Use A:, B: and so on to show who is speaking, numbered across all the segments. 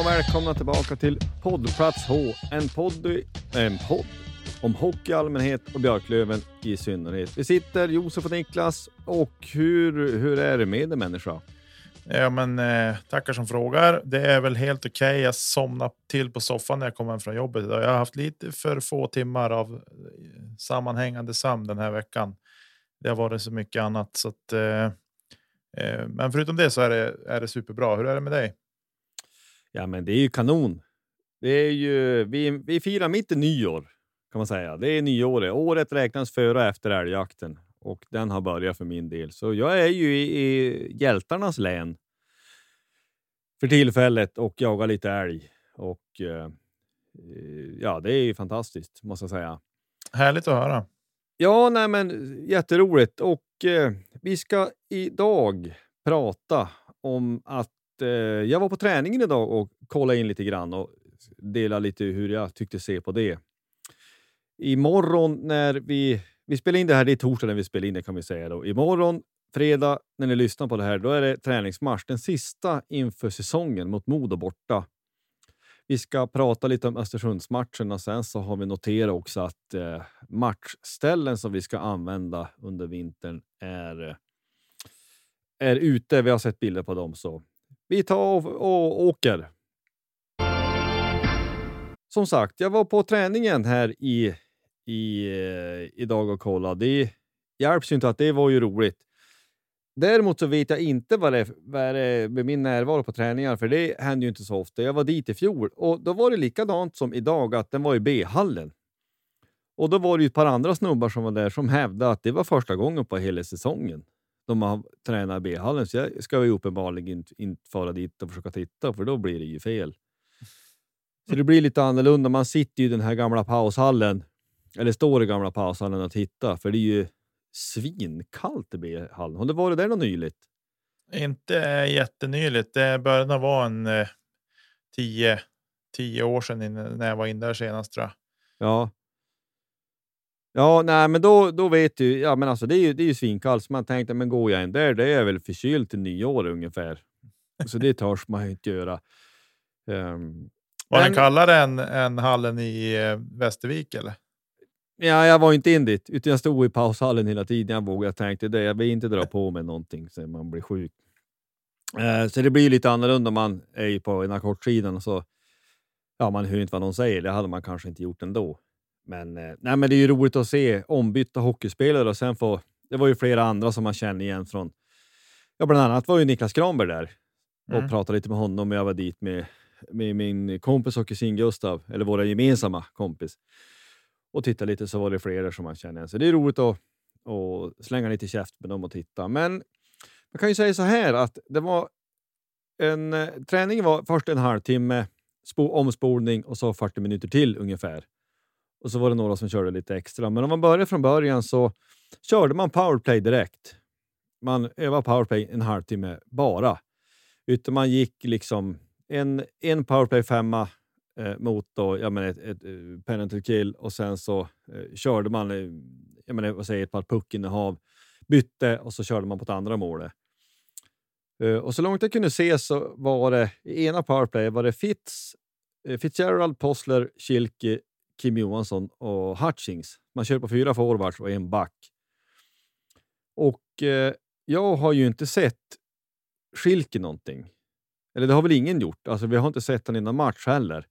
A: Och välkomna tillbaka till poddplats H. En podd, en podd om hockey i allmänhet och Björklöven i synnerhet. Vi sitter Josef och Niklas och hur, hur är det med dig människa?
B: Ja, men eh, tackar som frågar. Det är väl helt okej. Jag somnade till på soffan när jag kom hem från jobbet idag. Jag har haft lite för få timmar av eh, sammanhängande sömn den här veckan. Det har varit så mycket annat så att. Eh, eh, men förutom det så är det, är det superbra. Hur är det med dig?
A: Ja, men det är ju kanon. Det är ju, vi, vi firar mitt i nyår kan man säga. Det är nyåret. Året räknas före och efter älgjakten och den har börjat för min del. Så jag är ju i, i hjältarnas län för tillfället och jagar lite älg. Och eh, ja, det är ju fantastiskt måste jag säga.
B: Härligt att höra.
A: Ja, nej, men jätteroligt och eh, vi ska idag prata om att eh, jag var på träningen idag och kollade in lite grann och delade lite hur jag tyckte se på det. Imorgon när vi, vi spelar in det här, det är torsdag när vi spelar in det kan vi säga då. Imorgon, fredag, när ni lyssnar på det här, då är det träningsmatch. Den sista inför säsongen mot Modo borta. Vi ska prata lite om Östersundsmatchen och sen så har vi noterat också att eh, matchställen som vi ska använda under vintern är, eh, är ute. Vi har sett bilder på dem så vi tar och, och åker. Som sagt, jag var på träningen här i, i, eh, idag och kollade. Det hjälps ju inte att det var ju roligt. Däremot så vet jag inte vad det, är- vad det är med min närvaro på träningar, för det händer ju inte så ofta. Jag var dit i fjol och då var det likadant som idag, att den var i B-hallen. Och då var det ju ett par andra snubbar som var där som hävdade att det var första gången på hela säsongen de har tränat i B-hallen. Så jag ska ju uppenbarligen inte, inte fara dit och försöka titta, för då blir det ju fel. Så det blir lite annorlunda. Man sitter ju i den här gamla paushallen, eller står i gamla paushallen och tittar, för det är ju svinkallt i B-hallen. Har det varit där något nyligt?
B: Inte jättenyligt. Det började vara en eh, tio, tio år sedan när jag var in där senast tror jag.
A: Ja. Ja, nej, men då, då vet du. Ja, men alltså det är ju, det är ju svinkallt, så man tänkte, men går jag in där, det är väl förkyld till nyår ungefär. Så det törs man ju inte göra. Ehm,
B: Var den
A: Men-
B: kallare än, än hallen i eh, Västervik eller?
A: Ja, jag var inte in dit, utan jag stod i paushallen hela tiden. Jag vågade, jag tänkte det, jag vill inte dra på mig någonting så man blir sjuk. Eh, så det blir lite annorlunda om man är på ena kortsidan så ja, man hör inte vad någon säger. Det hade man kanske inte gjort ändå. Men, eh, nej, men det är ju roligt att se ombytta hockeyspelare och sen få. Det var ju flera andra som man känner igen från. Ja, bland annat var ju Niklas Granberg där och
B: Mm.
A: pratade lite med honom. Jag var dit med, med min kompis och kusin Gustav, eller våra gemensamma kompis och titta lite så var det flera som man känner igen. Så det är roligt att, att slänga lite käft med dem och titta. Men man kan ju säga så här att det var en eh, träning var först en halvtimme spo, omspolning och så 40 minuter till ungefär. Och så var det några som körde lite extra. Men om man börjar från början så körde man powerplay direkt. Man övade powerplay en halvtimme bara. Utan man gick liksom en, en powerplay femma eh, mot då, jag menar, ett, ett, ett penalty kill och sen så eh, körde man eh, jag menar, vad säger, ett par puckinnehav, bytte och så körde man på ett andra målet. Eh, och så långt jag kunde se så var det i ena powerplay var det Fitz, Fitzgerald, Possler, Kilke, Kim Johansson och Hutchings. Man kör på fyra forwards och en back. Och eh, jag har ju inte sett Schilke någonting. Eller det har väl ingen gjort. Alltså, vi har inte sett honom innan match heller.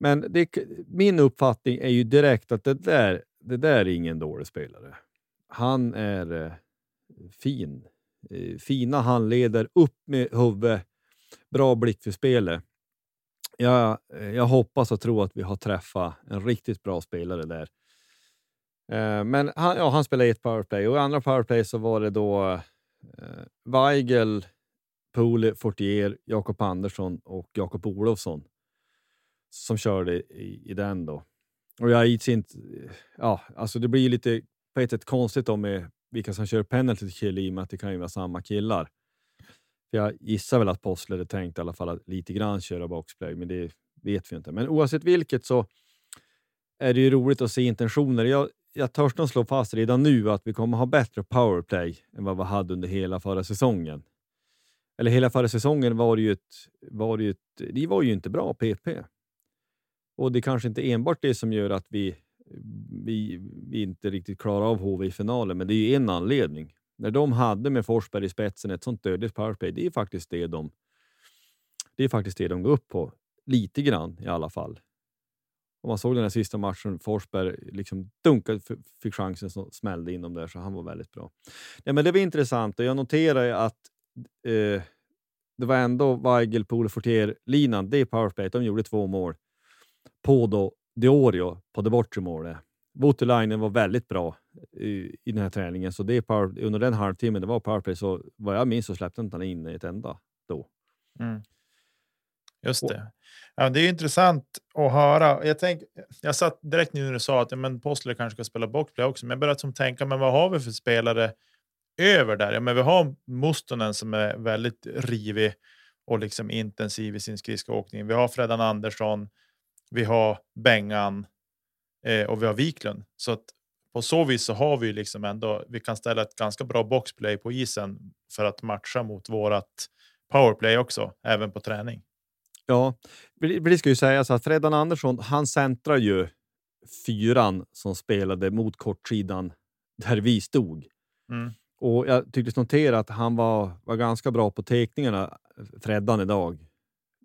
A: Men det, min uppfattning är ju direkt att det där, det där är ingen dålig spelare. Han är eh, fin Eh, fina handleder, upp med huvudet, bra blick för spelet. Jag, eh, jag hoppas och tror att vi har träffat en riktigt bra spelare där. Eh, men han, ja, han spelade ett powerplay och i andra powerplay så var det då eh, Weigel, Poole, Fortier, Jakob Andersson och Jakob Olofsson som körde i, i den. då. Och jag inte... Eh, ja, alltså det blir lite på ett sätt konstigt då med vilka som kör penalty kill i och med att det kan ju vara samma killar. För jag gissar väl att Possler är tänkt i alla fall att lite grann köra boxplay, men det vet vi inte. Men oavsett vilket så är det ju roligt att se intentioner. Jag, jag törs nog slå fast redan nu att vi kommer ha bättre powerplay än vad vi hade under hela förra säsongen. Eller hela förra säsongen var det ju ett, var det ju ett, det var ju inte bra PP. Och det är kanske inte enbart det som gör att vi vi, vi inte riktigt klarar av HV i finalen, men det är ju en anledning. När de hade med Forsberg i spetsen ett sånt dödligt powerplay, det är faktiskt det de det är faktiskt det de går upp på. Lite grann i alla fall. Om man såg den här sista matchen, Forsberg liksom dunkade, fick chansen, som smällde in dem där, så han var väldigt bra. Ja, men det var intressant och jag noterar att eh, det var ändå Weigel, Pole, Fortier-linan, det är powerplay, de gjorde två mål på då Diorio på det bortre målet. Voutilainen var väldigt bra i, i den här träningen, så det power, under den halvtimmen det var powerplay, så vad jag minns så släppte inte han in ett enda då.
B: Mm. Just det. Ja, det är intressant att höra. Jag, tänk, jag satt direkt nu när du sa att ja, men Postler kanske ska spela boxplay också, men jag började som tänka, men vad har vi för spelare över där? Ja, men vi har Mustonen som är väldigt rivig och liksom intensiv i sin skridskoåkning. Vi har Fredan Andersson vi har Bengan eh, och vi har Wiklund. Så att på så vis så har vi liksom ändå. Vi kan ställa ett ganska bra boxplay på isen för att matcha mot vårat powerplay också, även på träning.
A: Ja, det ska ju sägas att Fredan Andersson, han centrar ju fyran som spelade mot kortsidan där vi stod. Mm. Och jag tycktes notera att han var, var ganska bra på teckningarna, Freddan idag.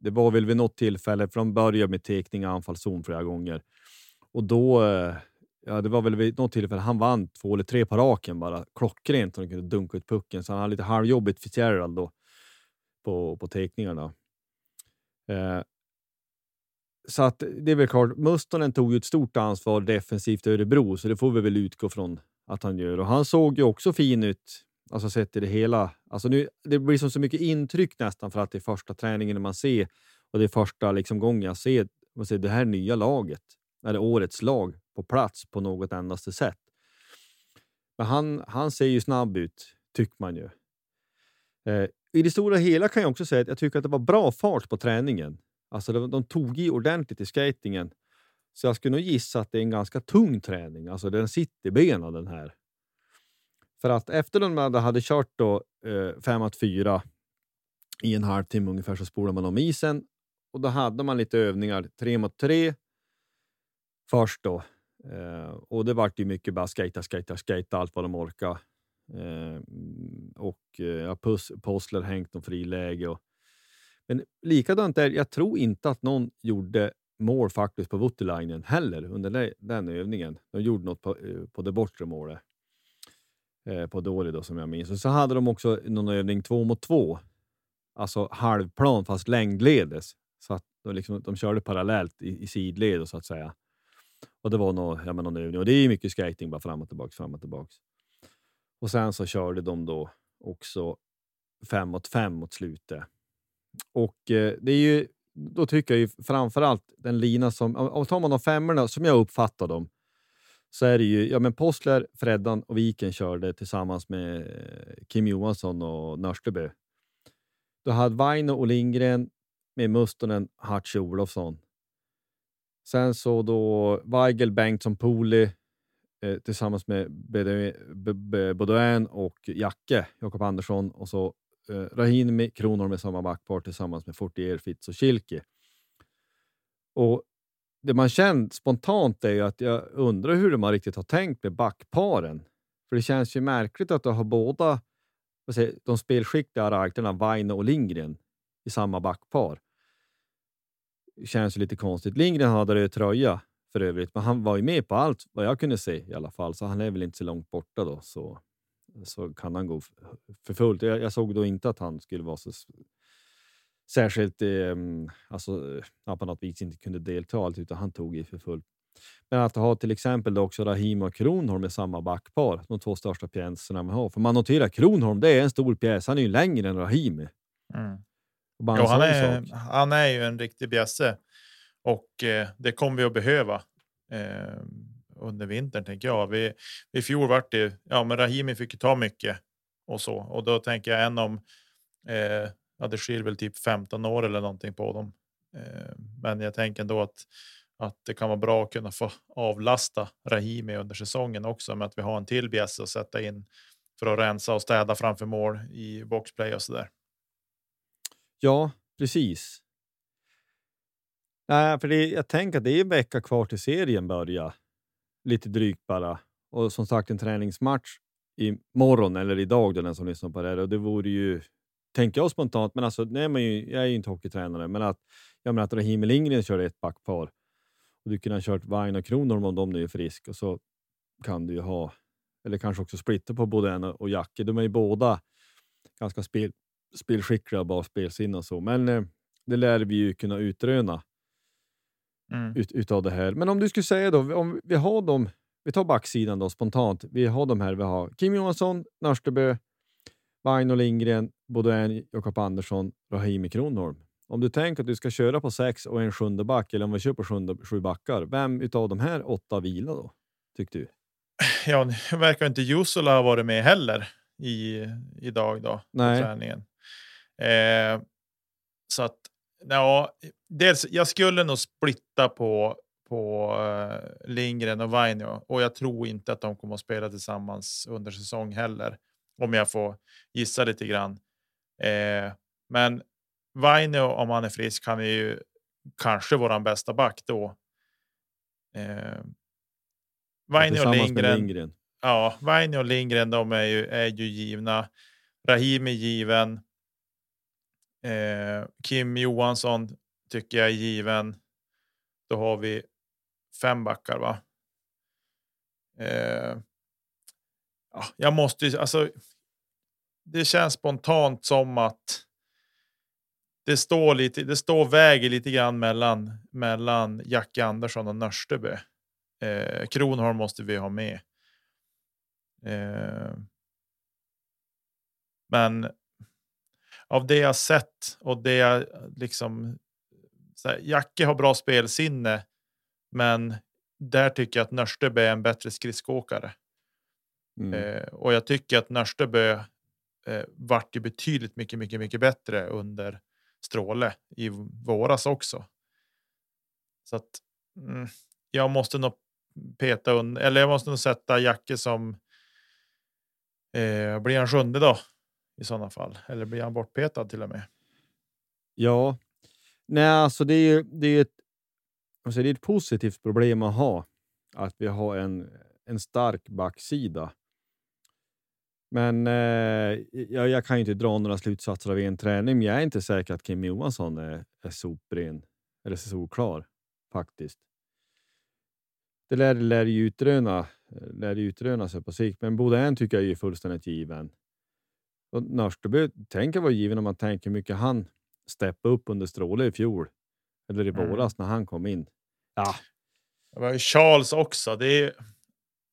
A: Det var väl vid något tillfälle, för de började med tekning och anfallszon flera gånger. Och då, eh, ja, det var väl vid något tillfälle han vann två eller tre på raken bara. Klockrent. Han kunde dunka ut pucken, så han hade lite halvjobbigt Fitzgerald då på, på teckningarna. Eh, så att det är väl klart, Mustonen tog ju ett stort ansvar defensivt i Örebro, så det får vi väl utgå från att han gör. Och han såg ju också fin ut Alltså sett till det hela. Alltså nu, det blir som så mycket intryck nästan för att det är första träningen man ser och det är första liksom gången jag ser, man ser det här nya laget, eller årets lag, på plats på något endaste sätt. Men han, han ser ju snabb ut, tycker man ju. Eh, I det stora hela kan jag också säga att jag tycker att det var bra fart på träningen. Alltså de, de tog i ordentligt i skatingen. Så jag skulle nog gissa att det är en ganska tung träning. Alltså den sitter i benen den här. För att efter de hade kört då, eh, 5 4 i en halvtimme ungefär så spolade man om isen och då hade man lite övningar 3 mot 3 först då. Eh, och det vart ju mycket bara skejta, skejta, skejta allt vad de orkade. Eh, och eh, ja, Postler hängt någon friläge. Och, men likadant där, jag tror inte att någon gjorde mål faktiskt på Voutilainen heller under den övningen. De gjorde något på, eh, på det bortre målet eh, på Dori då, som jag minns. Och så hade de också någon övning två mot två, alltså halvplan fast längdledes. Så att de, liksom, de körde parallellt i, i sidled så att säga. Och det var någon, ja, någon övning och det är mycket skating bara fram och tillbaka, fram och tillbaka. Och sen så körde de då också fem mot fem mot slutet. Och eh, det är ju, då tycker jag ju framför allt den lina som, om tar man de femmorna som jag uppfattar dem, så är det ju ja, men Possler, Freddan och Viken körde tillsammans med eh, Kim Johansson och Nörstebö. Du hade Vaino och Lindgren med Mustonen, Hatche Olofsson. Sen så då Weigel, Bengtsson, Poli eh, tillsammans med Baudouin och Jacke, Jakob Andersson och så eh, Rahimi, Kronor med samma backpar tillsammans med Fortier, Fitz och Kilke. Och det man känner spontant är ju att jag undrar hur man riktigt har tänkt med backparen. För det känns ju märkligt att du har båda säger, de spelskickliga rajterna Vaino och Lindgren i samma backpar. Känns ju lite konstigt. Lindgren hade röd tröja för övrigt, men han var ju med på allt vad jag kunde se i alla fall, så han är väl inte så långt borta då. Så, så kan han gå för fullt. Jag, jag såg då inte att han skulle vara så särskilt eh, alltså, på något vis inte kunde delta allt, utan han tog i för fullt. Men att ha till exempel då också Rahim och Kronholm med samma backpar, de två största pjäserna man har. För man noterar Kronholm, det är en stor pjäs. Han är ju längre än Rahimi.
B: Mm. Ja, han, är, han är ju en riktig bjässe och eh, det kommer vi att behöva eh, under vintern tänker jag. Vi, I fjol vart det ja, men Rahimi fick ju ta mycket och så och då tänker jag en om eh, ja, det skiljer väl typ 15 år eller någonting på dem. Eh, men jag tänker ändå att att det kan vara bra att kunna få avlasta Rahimi under säsongen också med att vi har en till bjässe att sätta in för att rensa och städa framför mål i boxplay och så där.
A: Ja, precis. Nej, för det, jag tänker att det är en vecka kvar till serien börjar. Lite drygt bara. Och som sagt en träningsmatch i morgon eller idag då den som lyssnar på det här. Och det vore ju, tänker jag spontant, men alltså, nej, men jag är ju inte hockeytränare, men att jag menar att Rahimi Lindgren körde ett backpar och du kunde ha kört Vine och Kronholm om de nu är frisk och så kan du ju ha, eller kanske också splitta på både en och Jacke. De är ju båda ganska spel, spelskickliga bara spelsinne och så, men eh, det lär vi ju kunna utröna mm. ut, utav det här. Men om du skulle säga då, om vi har dem, vi tar backsidan då spontant. Vi har de här, vi har Kim Johansson, Nörstebö, Vaino Lindgren, Baudouin, Jakob Andersson, Rahimi Kronholm. Om du tänker att du ska köra på sex och en sjunde back, eller om vi kör på sjunde, sju backar, vem utav de här åtta vila då? Tyckte du?
B: Ja, det verkar inte Jusula ha varit med heller i idag då. Nej. På träningen. Eh, så att ja, dels. Jag skulle nog splitta på på uh, Lindgren och Vainio och jag tror inte att de kommer att spela tillsammans under säsong heller. Om jag får gissa lite grann. Eh, men Vainio, om han är frisk, han är ju kanske våran bästa back då. Eh, Vainio och Lindgren. Lindgren. Ja, Vainio och Lindgren, de är ju, är ju givna. Rahim är given. Eh, Kim Johansson tycker jag är given. Då har vi fem backar, va? Eh, ja, jag måste ju, alltså. Det känns spontant som att det står lite. Det står väger lite grann mellan mellan Jacke Andersson och Nörsteby. Eh, Kronholm måste vi ha med. Eh, men av det jag sett och det jag liksom. Här, Jacke har bra spelsinne, men där tycker jag att Nörsteby är en bättre skridskoåkare. Mm. Eh, och jag tycker att Nörsteby eh, vart ju betydligt mycket, mycket, mycket bättre under Stråle i våras också. Så att mm, jag måste nog peta under, eller jag måste nog sätta Jacke som. Eh, blir han sjunde då i sådana fall? Eller blir han bortpetad till och med?
A: Ja, nej, alltså det är ju det är ett, alltså det är ett positivt problem att ha att vi har en, en stark backsida. Men eh, jag, jag, kan ju inte dra några slutsatser av en träning, men jag är inte säker att Kim Johansson är, är sopren eller solklar faktiskt. Det lär, lär ju utröna, eh, lär utröna sig på sikt, men Bodén tycker jag är fullständigt given. Och Nörsteby tänker vara given om man tänker hur mycket han steppade upp under Stråle i fjol eller i mm. våras när han kom in. Ja.
B: Det var ju Charles också. Det är,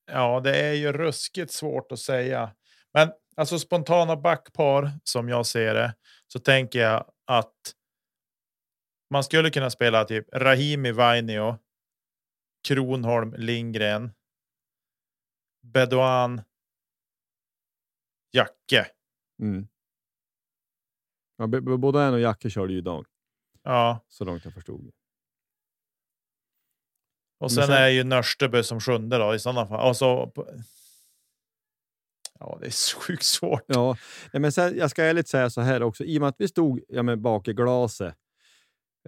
B: ja, det är ju ruskigt svårt att säga. Men alltså spontana backpar som jag ser det så tänker jag att. Man skulle kunna spela typ Rahimi Vainio. Kronholm Lindgren. Bedouin, Jacke.
A: Mm. Ja, både en och Jacke körde ju idag,
B: Ja,
A: så långt jag förstod.
B: och sen,
A: sen-
B: är ju Nörstebö som sjunde då i sådana fall. Och så, på- ja, det är sjukt svårt.
A: Ja, men sen, jag ska ärligt säga så här också, i och med att vi stod ja, men bak i glaset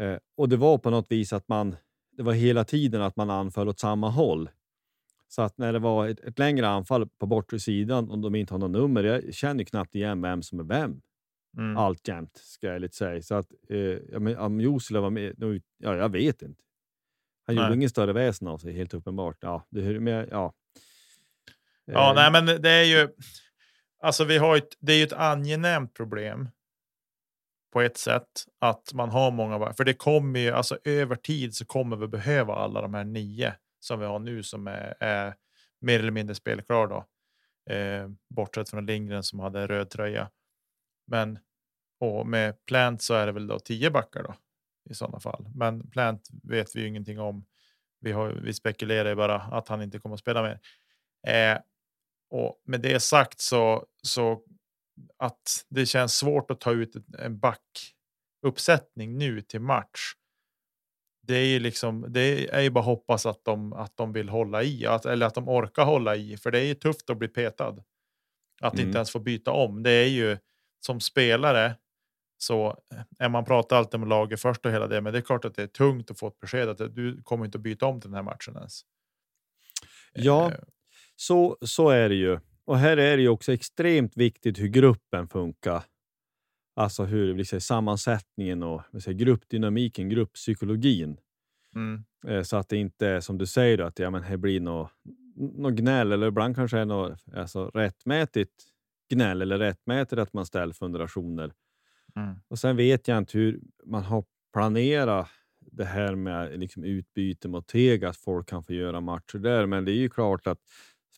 A: eh, och det var på något vis att man, det var hela tiden att man anföll åt samma håll. Så att när det var ett, ett längre anfall på bortre sidan och de inte har något nummer, jag känner ju knappt igen vem som är vem
B: Mm.
A: alltjämt, ska jag ärligt säga. Så att eh, men, om Jusila var med, nu, ja, jag vet inte. Han gjorde
B: Nej.
A: ingen större väsen av sig, helt uppenbart. Ja, det, med, ja.
B: Ja,
A: Eh,
B: nej, men det är ju. Alltså, vi har ett, det är ju ett angenämt problem. På ett sätt att man har många, för det kommer ju alltså över tid så kommer vi behöva alla de här nio som vi har nu som är, är mer eller mindre spelklar då. Eh, bortsett från Lindgren som hade röd tröja. Men och med Plant så är det väl då tio backar då i sådana fall. Men Plant vet vi ju ingenting om. Vi, har, vi spekulerar ju bara att han inte kommer att spela mer. Eh, och med det sagt så, så att det känns svårt att ta ut en backuppsättning nu till match. Det är ju liksom, det är ju bara hoppas att de, att de vill hålla i, att, eller att de orkar hålla i, för det är ju tufft att bli petad. Att
A: Mm.
B: inte ens få byta om. Det är ju som spelare så är man pratar alltid om laget först och hela det, men det är klart att det är tungt att få ett besked att du kommer inte att byta om till den här matchen ens.
A: Ja,
B: Eh,
A: Så, så är det ju. Och här är det ju också extremt viktigt hur gruppen funkar. Alltså hur säger, sammansättningen och säger, gruppdynamiken, grupppsykologin.
B: Mm.
A: Eh, Så att det inte är som du säger, att ja, men här blir något, något gnäll eller ibland kanske är något alltså, rättmätigt gnäll eller rättmätigt att man ställer fundationer.
B: Mm.
A: Och sen vet jag inte hur man har planerat det här med liksom utbyte mot Tega, att folk kan få göra matcher där. Men det är ju klart att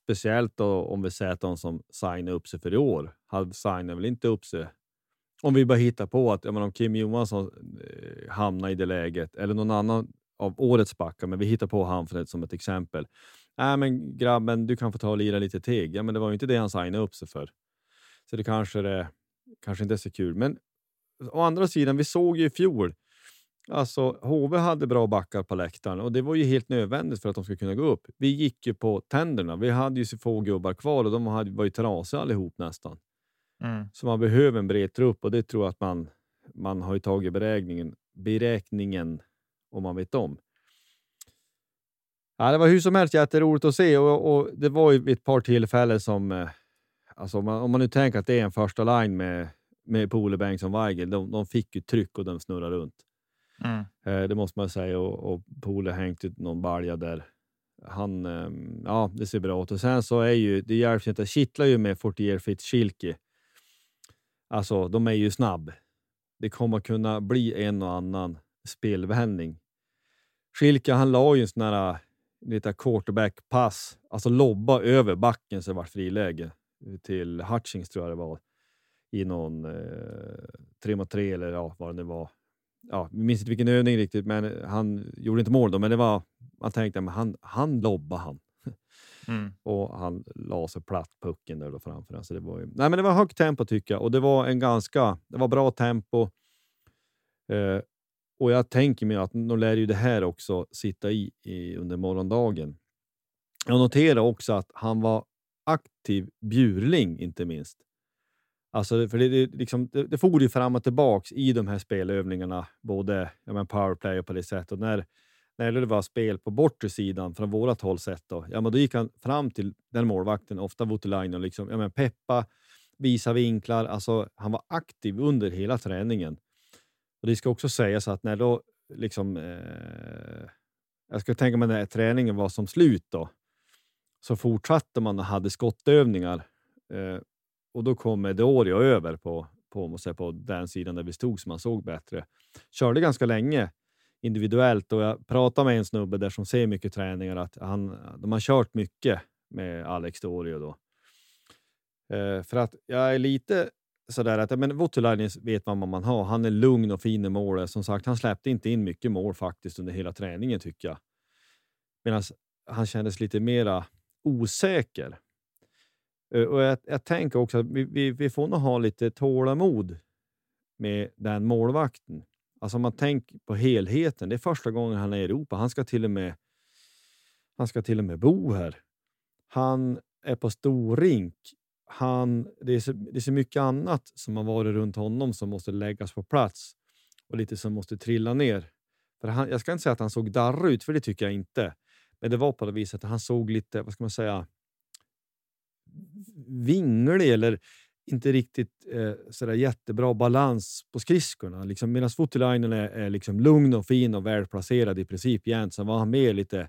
A: speciellt då, om vi säger att de som signar upp sig för i år, hade signar väl inte upp sig. Om vi bara hittar på att om Kim Johansson eh, hamnar i det läget, eller någon annan av årets backar, men vi hittar på han för det som ett exempel. Nej, men grabben, du kan få ta och lira lite Teg. Ja, men det var ju inte det han signade upp sig för. Så det kanske, det, kanske inte är så kul. Men å andra sidan, vi såg ju i fjol, alltså HV hade bra backar på läktaren och det var ju helt nödvändigt för att de skulle kunna gå upp. Vi gick ju på tänderna. Vi hade ju så få gubbar kvar och de hade, var ju trasiga allihop nästan.
B: Mm.
A: Så man behöver en bred trupp och det tror jag att man, man har ju tagit beräkningen, beräkningen om man vet om. Ja, det var hur som helst jätteroligt att se och, och det var ju ett par tillfällen som, eh, alltså om man, om man nu tänker att det är en första line med, med Pole Bengtsson Weigel, de, de fick ju tryck och de snurrade runt.
B: Mm.
A: Eh, det måste man säga och, och Pole hängt ut någon balja där. Han, eh, ja, det ser bra ut. Och sen så är ju, det hjälps inte, kittlar ju med Fortier Fitzschilke. Alltså, de är ju snabb. Det kommer kunna bli en och annan spelvändning. Schilke, han la ju en sån här lite quarterback-pass, alltså lobba över backen så det var friläge eh, till Hutchings tror jag det var i någon eh, 3 mot 3 eller ja, vad det nu var. Ja, jag minns inte vilken övning riktigt, men han gjorde inte mål då, men det var, man tänkte, att han, han lobbade han
B: Mm.
A: och han la sig platt pucken där då framför honom. Så det var ju, nej, men det var högt tempo tycker jag och det var en ganska, det var bra tempo. Eh, och jag tänker mig att nu lär ju det här också sitta i, i under morgondagen. Jag noterar också att han var aktiv bjurling, inte minst. Alltså, för det, det, liksom, det, det for ju fram och tillbaks i de här spelövningarna, både ja, men powerplay och på det sättet. Och när, när det var spel på bortre sidan från vårt håll sett, då, ja, men då gick han fram till den målvakten, ofta Voutilainen, och liksom, ja, men peppa, visa vinklar. Alltså, han var aktiv under hela träningen. Och Det ska också sägas att när då liksom, eh, jag ska tänka mig när träningen var som slut då, så fortsatte man och hade skottövningar. Eh, och då kom D'Orio över på, på, på den sidan där vi stod så man såg bättre. Körde ganska länge individuellt och jag pratade med en snubbe där som ser mycket träningar att han, de har kört mycket med Alex Dorio då. Eh, för att jag är lite sådär att men Voutilainen vet man vad man har. Han är lugn och fin i målet. Som sagt, han släppte inte in mycket mål faktiskt under hela träningen tycker jag. Medan han kändes lite mera osäker. Eh, och jag, jag tänker också att vi, vi, vi får nog ha lite tålamod med den målvakten. Alltså om man tänker på helheten. Det är första gången han är i Europa. Han ska till och med, han ska till och med bo här. Han är på storrink. Han, det, är så, det är så mycket annat som har varit runt honom som måste läggas på plats och lite som måste trilla ner. För han, jag ska inte säga att han såg darrig ut, för det tycker jag inte. Men det var på det viset att han såg lite, vad ska man säga, vinglig eller inte riktigt eh, sådär jättebra balans på skridskorna. Liksom, Medan Voutilainen är, är liksom lugn och fin och välplacerad i princip jämt, så var han mer lite,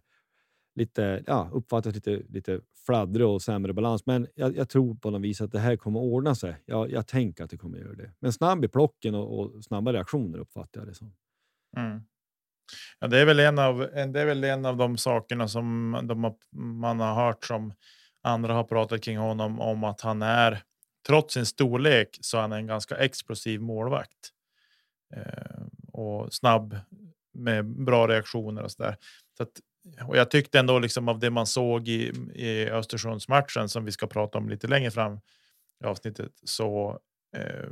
A: lite ja, uppfattas lite, lite fladdrig och sämre balans. Men jag, jag, tror på något vis att det här kommer att ordna sig. Jag, jag tänker att det kommer att göra det. Men snabb i plocken och, och snabba reaktioner uppfattar jag det som.
B: Mm. Ja, det, är väl en av, det är väl en av de sakerna som de, man har hört som andra har pratat kring honom om att han är trots sin storlek så är han en ganska explosiv målvakt. Eh, och snabb med bra reaktioner och så där. Så att, och jag tyckte ändå liksom av det man såg i, i Östersundsmatchen som vi ska prata om lite längre fram i avsnittet så eh,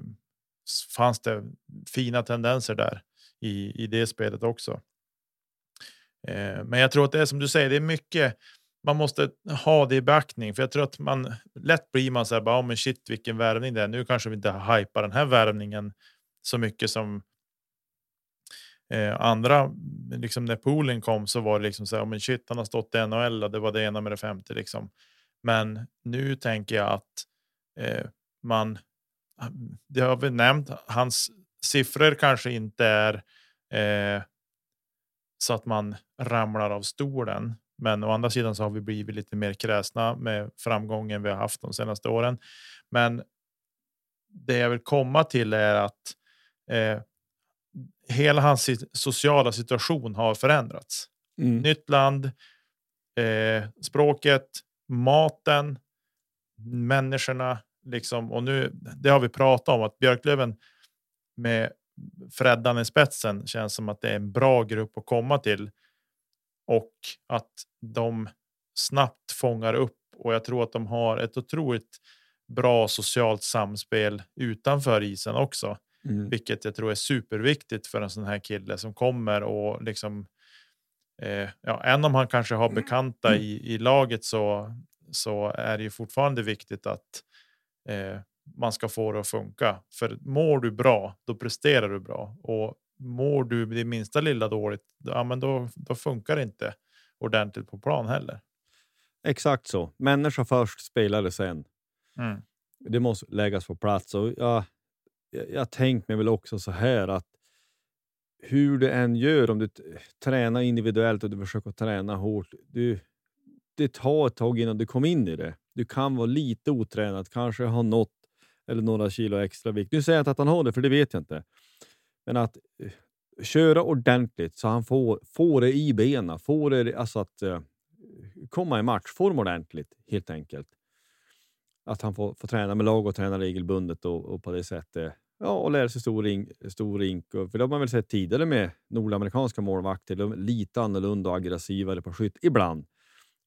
B: fanns det fina tendenser där i, i det spelet också. Eh, men jag tror att det är som du säger, det är mycket man måste ha det i beaktning, för jag tror att man lätt blir man så här bara, oh, men shit vilken värvning det är. Nu kanske vi inte hypar den här värvningen så mycket som eh, andra. Liksom när poolen kom så var det liksom så här, oh, men shit, han har stått i NHL och det var det ena med det femte liksom. Men nu tänker jag att eh, man. Det har vi nämnt. Hans siffror kanske inte är eh, så att man ramlar av stolen. Men å andra sidan så har vi blivit lite mer kräsna med framgången vi har haft de senaste åren. Men det jag vill komma till är att eh, hela hans sociala situation har förändrats. Mm. Nytt land, eh, språket, maten, människorna liksom. Och nu, det har vi pratat om att Björklöven med Freddan i spetsen känns som att det är en bra grupp att komma till och att de snabbt fångar upp och jag tror att de har ett otroligt bra socialt samspel utanför isen också, mm. vilket jag tror är superviktigt för en sån här kille som kommer och liksom. Eh, ja, även om han kanske har bekanta mm. i, i laget så så är det ju fortfarande viktigt att eh, man ska få det att funka. För mår du bra, då presterar du bra och mår du det minsta lilla dåligt, ja, men då, då funkar det inte ordentligt på plan heller.
A: Exakt så. Människa först, spelare sen. Mm. Det måste läggas på plats. Och jag, jag, jag tänker mig väl också så här att hur du än gör, om du tränar individuellt och du försöker träna hårt, du, det tar ett tag innan du kommer in i det. Du kan vara lite otränad, kanske ha något eller några kilo extra vikt. Nu säger jag inte att han har det, för det vet jag inte. Men att eh, köra ordentligt så han får, får det i benen. Får det, alltså att eh, komma i matchform ordentligt, helt enkelt. Att han får, får träna med lag och träna regelbundet och, och på det sättet ja, och lära sig stor, rink, stor rink. Och, för det har man väl sett tidigare med nordamerikanska målvakter. De är lite annorlunda och aggressivare på skytt ibland.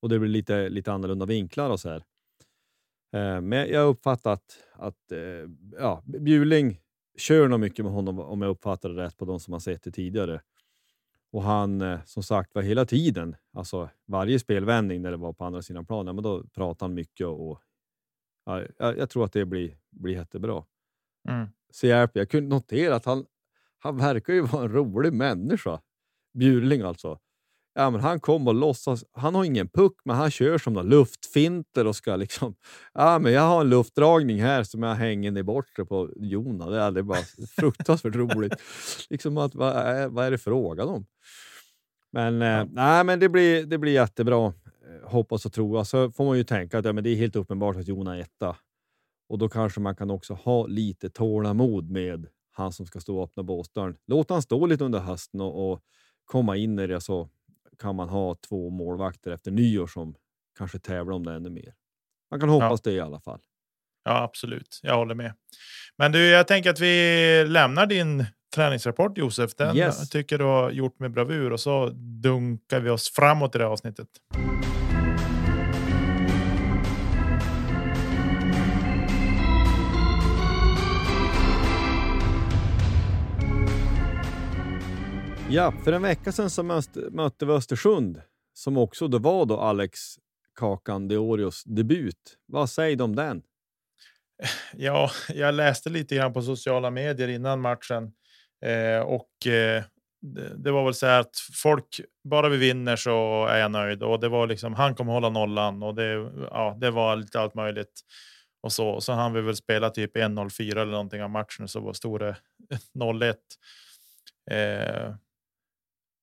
A: Och det blir lite, lite annorlunda vinklar och så här. Eh, men jag har uppfattat att eh, ja, Bjuling kör nog mycket med honom om jag uppfattar det rätt på de som har sett det tidigare. Och han, eh, som sagt var hela tiden, alltså varje spelvändning när det var på andra sidan planen, men då pratade han mycket och ja, jag, tror att det blir, blir jättebra. Mm. Så jag kunde notera att han, han verkar ju vara en rolig människa. Bjurling alltså. Ja, men han kom och låtsas. Han har ingen puck, men han kör som luftfinter och ska liksom. Ja, men jag har en luftdragning här som jag hänger i bortre på Jona. Det är, det bara fruktansvärt roligt. Liksom att, vad, är, vad är det frågan om? Men, eh, ja. eh, nej, men det blir, det blir jättebra. Eh, hoppas och tro. Så alltså, får man ju tänka att ja, men det är helt uppenbart att Jona är etta. Och då kanske man kan också ha lite tålamod med han som ska stå och öppna båsdörren. Låt han stå lite under hösten och, och komma in i det så kan man ha två målvakter efter nyår som kanske tävlar om det ännu mer. Man kan hoppas ja. det i alla fall.
B: Ja, absolut. Jag håller med. Men du, jag tänker att vi lämnar din träningsrapport Josef. Den yes. tycker du har gjort med bravur och så dunkar vi oss framåt i det avsnittet.
A: Ja, för en vecka sedan så mötte, vi Östersund som också då var då Alex Kakan Deorios debut. Vad säger du om den?
B: Ja, jag läste lite grann på sociala medier innan matchen eh, och eh, det, var väl så här att folk bara vi vinner så är jag nöjd och det var liksom han kommer hålla nollan och det. Ja, det var lite allt möjligt och så. Så han vi väl spela typ 1-0-4 eller någonting av matchen så var stod det 0-1. Eh,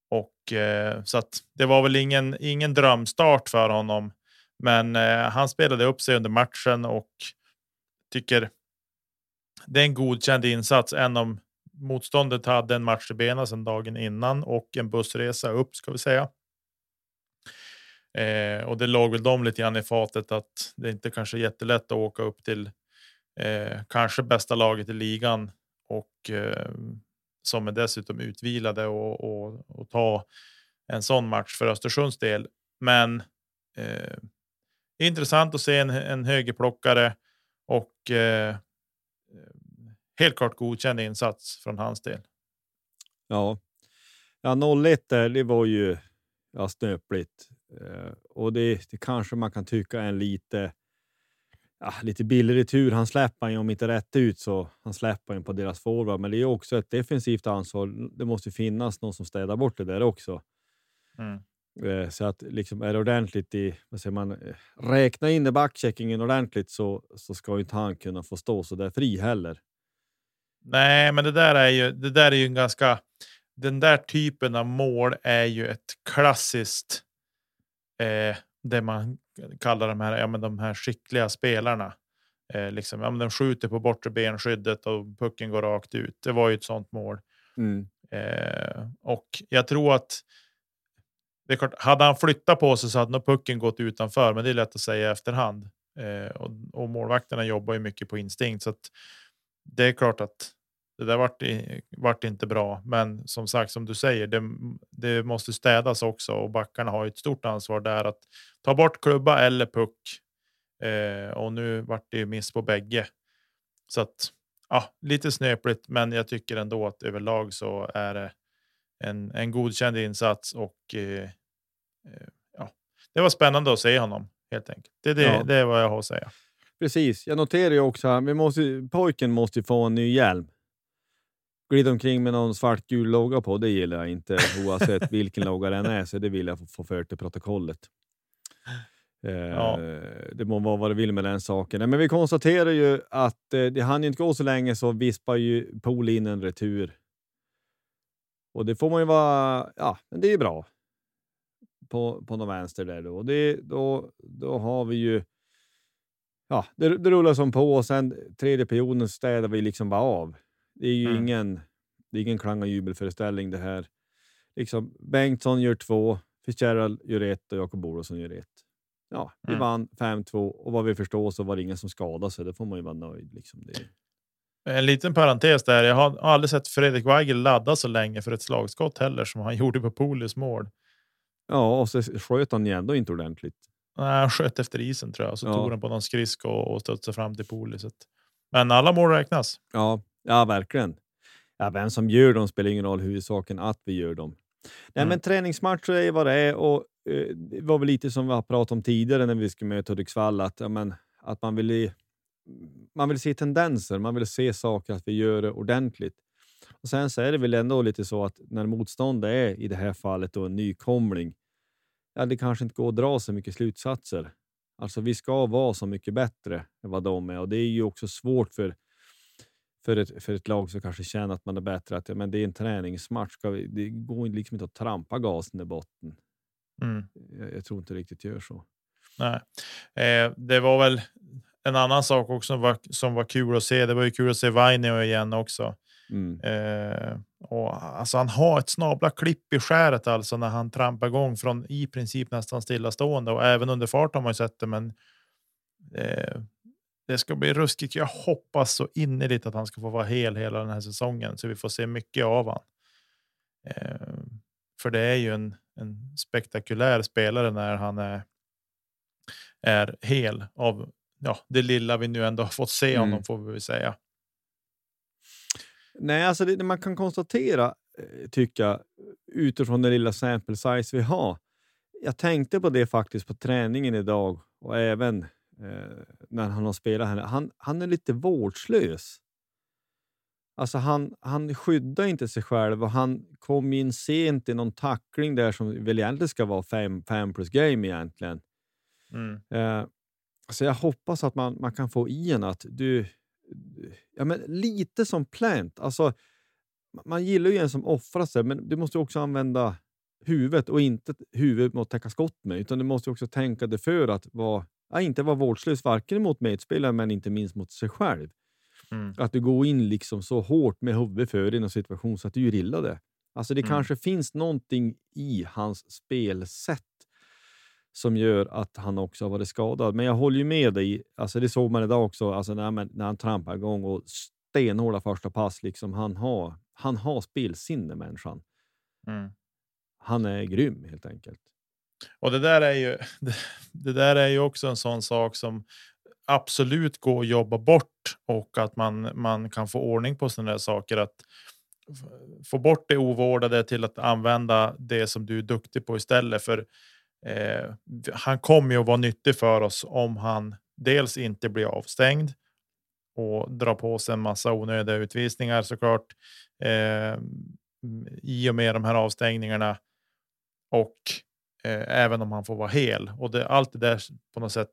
B: och eh, så att det var väl ingen, ingen drömstart för honom. Men eh, han spelade upp sig under matchen och tycker det är en godkänd insats. Än om motståndet hade en match i benen sedan dagen innan och en bussresa upp ska vi säga. Eh, och det låg väl dem lite grann i fatet att det inte kanske är jättelätt att åka upp till eh, kanske bästa laget i ligan och eh, som är dessutom utvilade och, och, och, ta en sån match för Östersunds del. Men eh, intressant att se en, en högerplockare och eh, helt klart godkänd insats från hans del.
A: Ja, ja 0-1 där, det var ju ja, snöpligt eh, och det, det kanske man kan tycka är en lite ja, lite billig retur. Han släpper ju om inte rätt ut så han släpper ju på deras forward. Men det är också ett defensivt ansvar. Det måste finnas någon som städar bort det där också. Mm. Eh, så att liksom är det ordentligt i, vad säger man, eh, räkna in i backcheckingen ordentligt så, så ska inte han kunna få stå så där fri heller.
B: Nej, men det där är ju, det där är ju en ganska, den där typen av mål är ju ett klassiskt, eh, det man kallar de här, ja, men de här skickliga spelarna. Eh, liksom, ja, men de skjuter på bortre benskyddet och pucken går rakt ut. Det var ju ett sånt mål. Mm. Eh, och jag tror att det är klart, hade han flyttat på sig så hade nog pucken gått utanför, men det är lätt att säga i efterhand. Eh, och, och målvakterna jobbar ju mycket på instinkt så att det är klart att det där vart, vart inte bra. Men som sagt, som du säger, det, det måste städas också och backarna har ett stort ansvar där att ta bort klubba eller puck. Eh, och nu vart det miss på bägge. Så att ja, lite snöpligt, men jag tycker ändå att överlag så är det en, en godkänd insats och eh, eh, ja, det var spännande att se honom helt enkelt. Det, det, ja. det är vad jag har att säga.
A: Precis. Jag noterar ju också vi måste, pojken måste få en ny hjälm. Glida omkring med någon svartgul logga på, det gillar jag inte oavsett vilken logga den är, så det vill jag få fört till protokollet. Ja. Eh, det må vara vad det vill med den saken. Men vi konstaterar ju att eh, det hann inte gå så länge så vispar ju Pool in en retur. Och det får man ju vara, ja, men det är ju bra. På, på någon vänster där då. Det, då. Då har vi ju, ja, det, det rullar som på och sen tredje perioden städar vi liksom bara av. Det är ju mm. ingen, det är ingen klang och jubelföreställning det här. Liksom, Bengtsson gör två, Fitzgerald gör ett och Jakob Olofsson gör ett. Ja, vi mm. vann 5-2 och vad vi förstår så var det ingen som skadade sig. Det får man ju vara nöjd. Liksom. Det...
B: En liten parentes där. Jag har aldrig sett Fredrik Weigel ladda så länge för ett slagskott heller som han gjorde på Polis mål.
A: Ja, och så sköt han ju ändå inte ordentligt.
B: Nej, han sköt efter isen tror jag. Så ja. tog han på någon skridsko och studsade fram till Poliset. Men alla mål räknas.
A: Ja, Ja, verkligen. Ja, vem som gör dem spelar ingen roll, huvudsaken att vi gör dem. Nej, mm. men träningsmatcher är vad det är och eh, det var väl lite som vi har pratat om tidigare när vi skulle möta Hudiksvall, att, ja, men, att man vill, man vill se tendenser, man vill se saker, att vi gör det ordentligt. Och Sen så är det väl ändå lite så att när motståndet är i det här fallet då en nykomling, ja, det kanske inte går att dra så mycket slutsatser. Alltså, vi ska vara så mycket bättre än vad de är och det är ju också svårt för för ett, för ett lag som kanske känner att man är bättre, att ja, men det är en träningsmatch. Ska vi, det går liksom inte att trampa gasen i botten. Mm. Jag, jag, tror inte riktigt gör så.
B: Nej, eh, det var väl en annan sak också som var, som var kul att se. Det var ju kul att se Vainio igen också. Mm. Eh, och alltså han har ett snabla klipp i skäret alltså när han trampar igång från i princip nästan stillastående och även under fart har man ju sett det. Men eh, det ska bli ruskigt. Jag hoppas så innerligt att han ska få vara hel hela den här säsongen så vi får se mycket av han. Eh, för det är ju en, en spektakulär spelare när han är, är hel av ja, det lilla vi nu ändå har fått se honom mm. får vi säga.
A: Nej, alltså det, man kan konstatera eh, tycka, utifrån den lilla sample size vi har. Jag tänkte på det faktiskt på träningen idag och även eh, när han har spelat här. Han, han är lite vårdslös. Alltså han, han skyddar inte sig själv och han kom in sent i någon tackling där som väl egentligen ska vara fem, fem plus game egentligen.
B: Mm.
A: Eh, så jag hoppas att man, man kan få i en att du... Ja, men lite som Plant. Alltså, man gillar ju en som offrar sig, men du måste också använda huvudet och inte huvudet mot att täcka skott med, utan du måste också tänka dig för att vara, ja, inte vara vårdslös, varken mot medspelare men inte minst mot sig själv.
B: Mm.
A: Att du går in liksom så hårt med huvudet för i någon situation så att du gör illa det. Alltså det
B: Mm.
A: kanske finns någonting i hans spelsätt som gör att han också har varit skadad. Men jag håller ju med dig. Alltså det såg man idag också alltså när, man- när han trampar igång och stenhårda första pass. Liksom, han, har, han har spelsinne, människan.
B: Mm.
A: Han är grym helt enkelt.
B: Och det där är ju. Det, det där är ju också en sån sak som absolut går att jobba bort och att man man kan få ordning på sådana där saker. Att få bort det ovårdade till att använda det som du är duktig på istället. För eh, han kommer ju att vara nyttig för oss om han dels inte blir avstängd och drar på sig en massa onödiga utvisningar såklart. Eh, I och med de här avstängningarna och även om han får vara hel och det, allt det där på något sätt.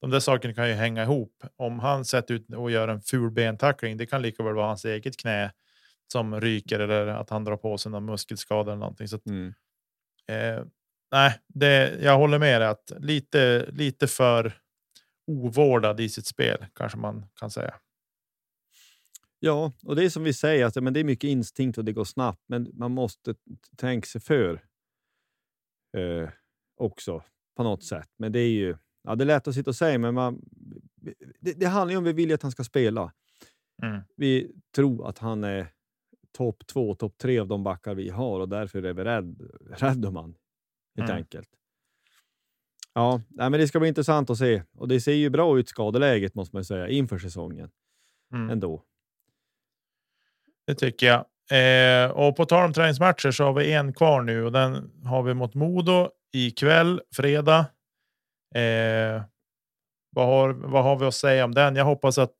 B: De där sakerna kan ju hänga ihop. Om han sätter ut och gör en ful bentackling, det kan lika väl vara hans eget knä som ryker eller att han drar på sig någon muskelskada eller någonting. Så att, eh, nej, det, jag håller med dig att lite, lite för ovårdad i sitt spel kanske man kan säga.
A: Ja, och det är som vi säger, att, men det är mycket instinkt och det går snabbt, men man måste tänka sig för eh, också på något sätt. Men det är ju ja, det är lätt att sitta och säga, men man, det, det handlar ju om vi vill att han ska spela.
B: Mm.
A: Vi tror att han är topp två, topp tre av de backar vi har och därför är vi rädd, rädd om han. Helt
B: Mm.
A: enkelt. Ja, nej, men det ska bli intressant att se. Och det ser ju bra ut skadeläget måste man säga inför säsongen
B: Mm.
A: ändå.
B: Det tycker jag. Eh, och på tal om träningsmatcher så har vi en kvar nu och den har vi mot Modo ikväll, fredag. Eh, vad, har, vad har vi att säga om den? Jag hoppas att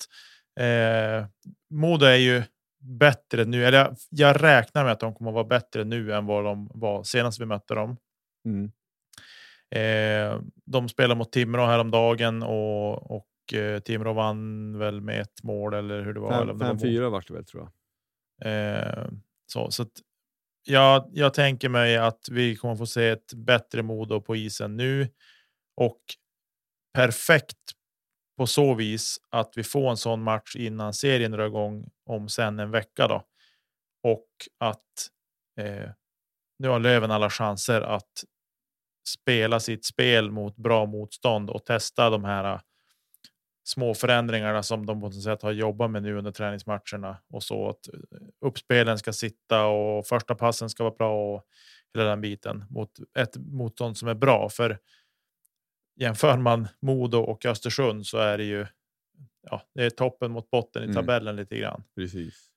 B: eh, Modo är ju bättre nu. Eller jag, jag räknar med att de kommer att vara bättre nu än vad de var senast vi mötte dem.
A: Mm.
B: Eh, de spelar mot Timrå häromdagen och, och eh, Timrå vann väl med ett mål eller hur det var. eller om det var mål.
A: 5-4 vart det väl tror jag.
B: Eh, så så att jag, jag tänker mig att vi kommer få se ett bättre Modo på isen nu och perfekt på så vis att vi får en sån match innan serien drar igång om sen en vecka då. Och att eh, nu har Löven alla chanser att spela sitt spel mot bra motstånd och testa de här eh, små förändringarna som de på något sätt har jobbat med nu under träningsmatcherna och så att eh, uppspelen ska sitta och första passen ska vara bra och hela den biten mot ett motstånd som är bra. För jämför man Modo och Östersund så är det ju ja, det är toppen mot botten i
A: Mm.
B: tabellen lite grann.
A: Precis.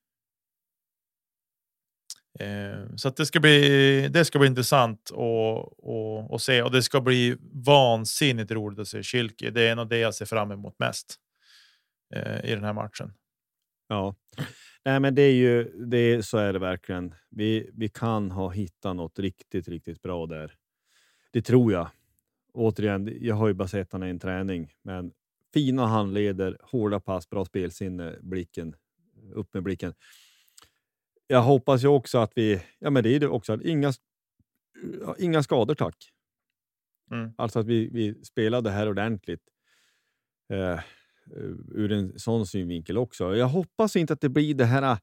B: Eh, så att det ska bli. Det ska bli intressant och, att, se och det ska bli vansinnigt roligt att se Kilke. Det är nog det jag ser fram emot mest eh, i den här matchen.
A: Ja, nej, men det är ju det. är- Så är det verkligen. Vi, vi kan ha hittat något riktigt, riktigt bra där. Det tror jag. Återigen, jag har ju bara sett honom i en träning, men fina handleder, hårda pass, bra spelsinne, blicken upp med blicken. Jag hoppas ju också att vi, ja, men det är det också, att inga, inga skador tack.
B: Mm.
A: Alltså att vi, vi spelade här ordentligt. Eh, ur en sån synvinkel också. Jag hoppas inte att det blir det här eh,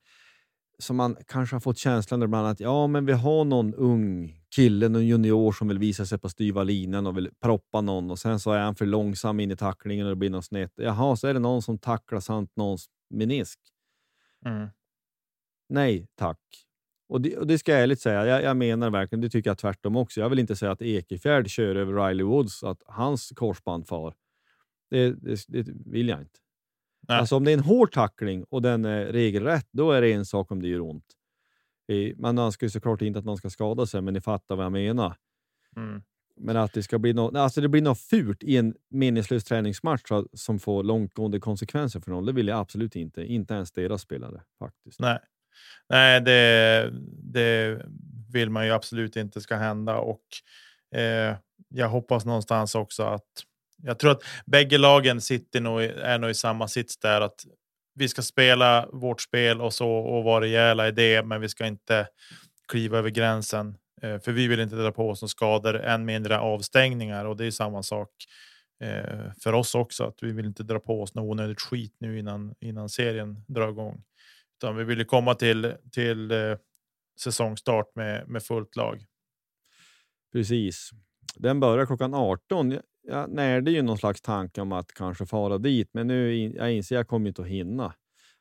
A: som man kanske har fått känslan ibland att ja, men vi har någon ung kille, någon junior som vill visa sig på styva linan och vill proppa någon och sen så är han för långsam in i tacklingen och det blir något snett. Jaha, så är det någon som tacklar sant någons menisk.
B: Mm.
A: Nej, tack. Och det, och det ska jag ärligt säga, jag, jag menar verkligen, det tycker jag tvärtom också. Jag vill inte säga att Ekefjärd kör över Riley Woods, att hans korsband far. Det, det, det vill jag inte.
B: Nej.
A: Alltså om det är en hård tackling och den är regelrätt, då är det en sak om det gör ont. Man önskar ju såklart inte att någon ska skada sig, men ni fattar vad jag menar.
B: Mm.
A: Men att det ska bli något, alltså det blir något fult i en meningslös träningsmatch som får långtgående konsekvenser för någon. Det vill jag absolut inte. Inte ens deras spelare faktiskt.
B: Nej, Nej det, det vill man ju absolut inte ska hända. Och eh, jag hoppas någonstans också att jag tror att bägge lagen sitter nog, är nog i samma sits där. Att vi ska spela vårt spel och så och vara rejäla i det, men vi ska inte kliva över gränsen. Eh, för vi vill inte dra på oss några skador, än mindre avstängningar. Och det är samma sak eh, för oss också. Att vi vill inte dra på oss något onödigt skit nu innan, innan serien drar igång. Utan vi vill ju komma till, till eh, säsongstart med, med fullt lag.
A: Precis. Den börjar klockan 18. Jag- Jag närde ju någon slags tanke om att kanske fara dit, men nu in, jag inser jag kommer inte att hinna.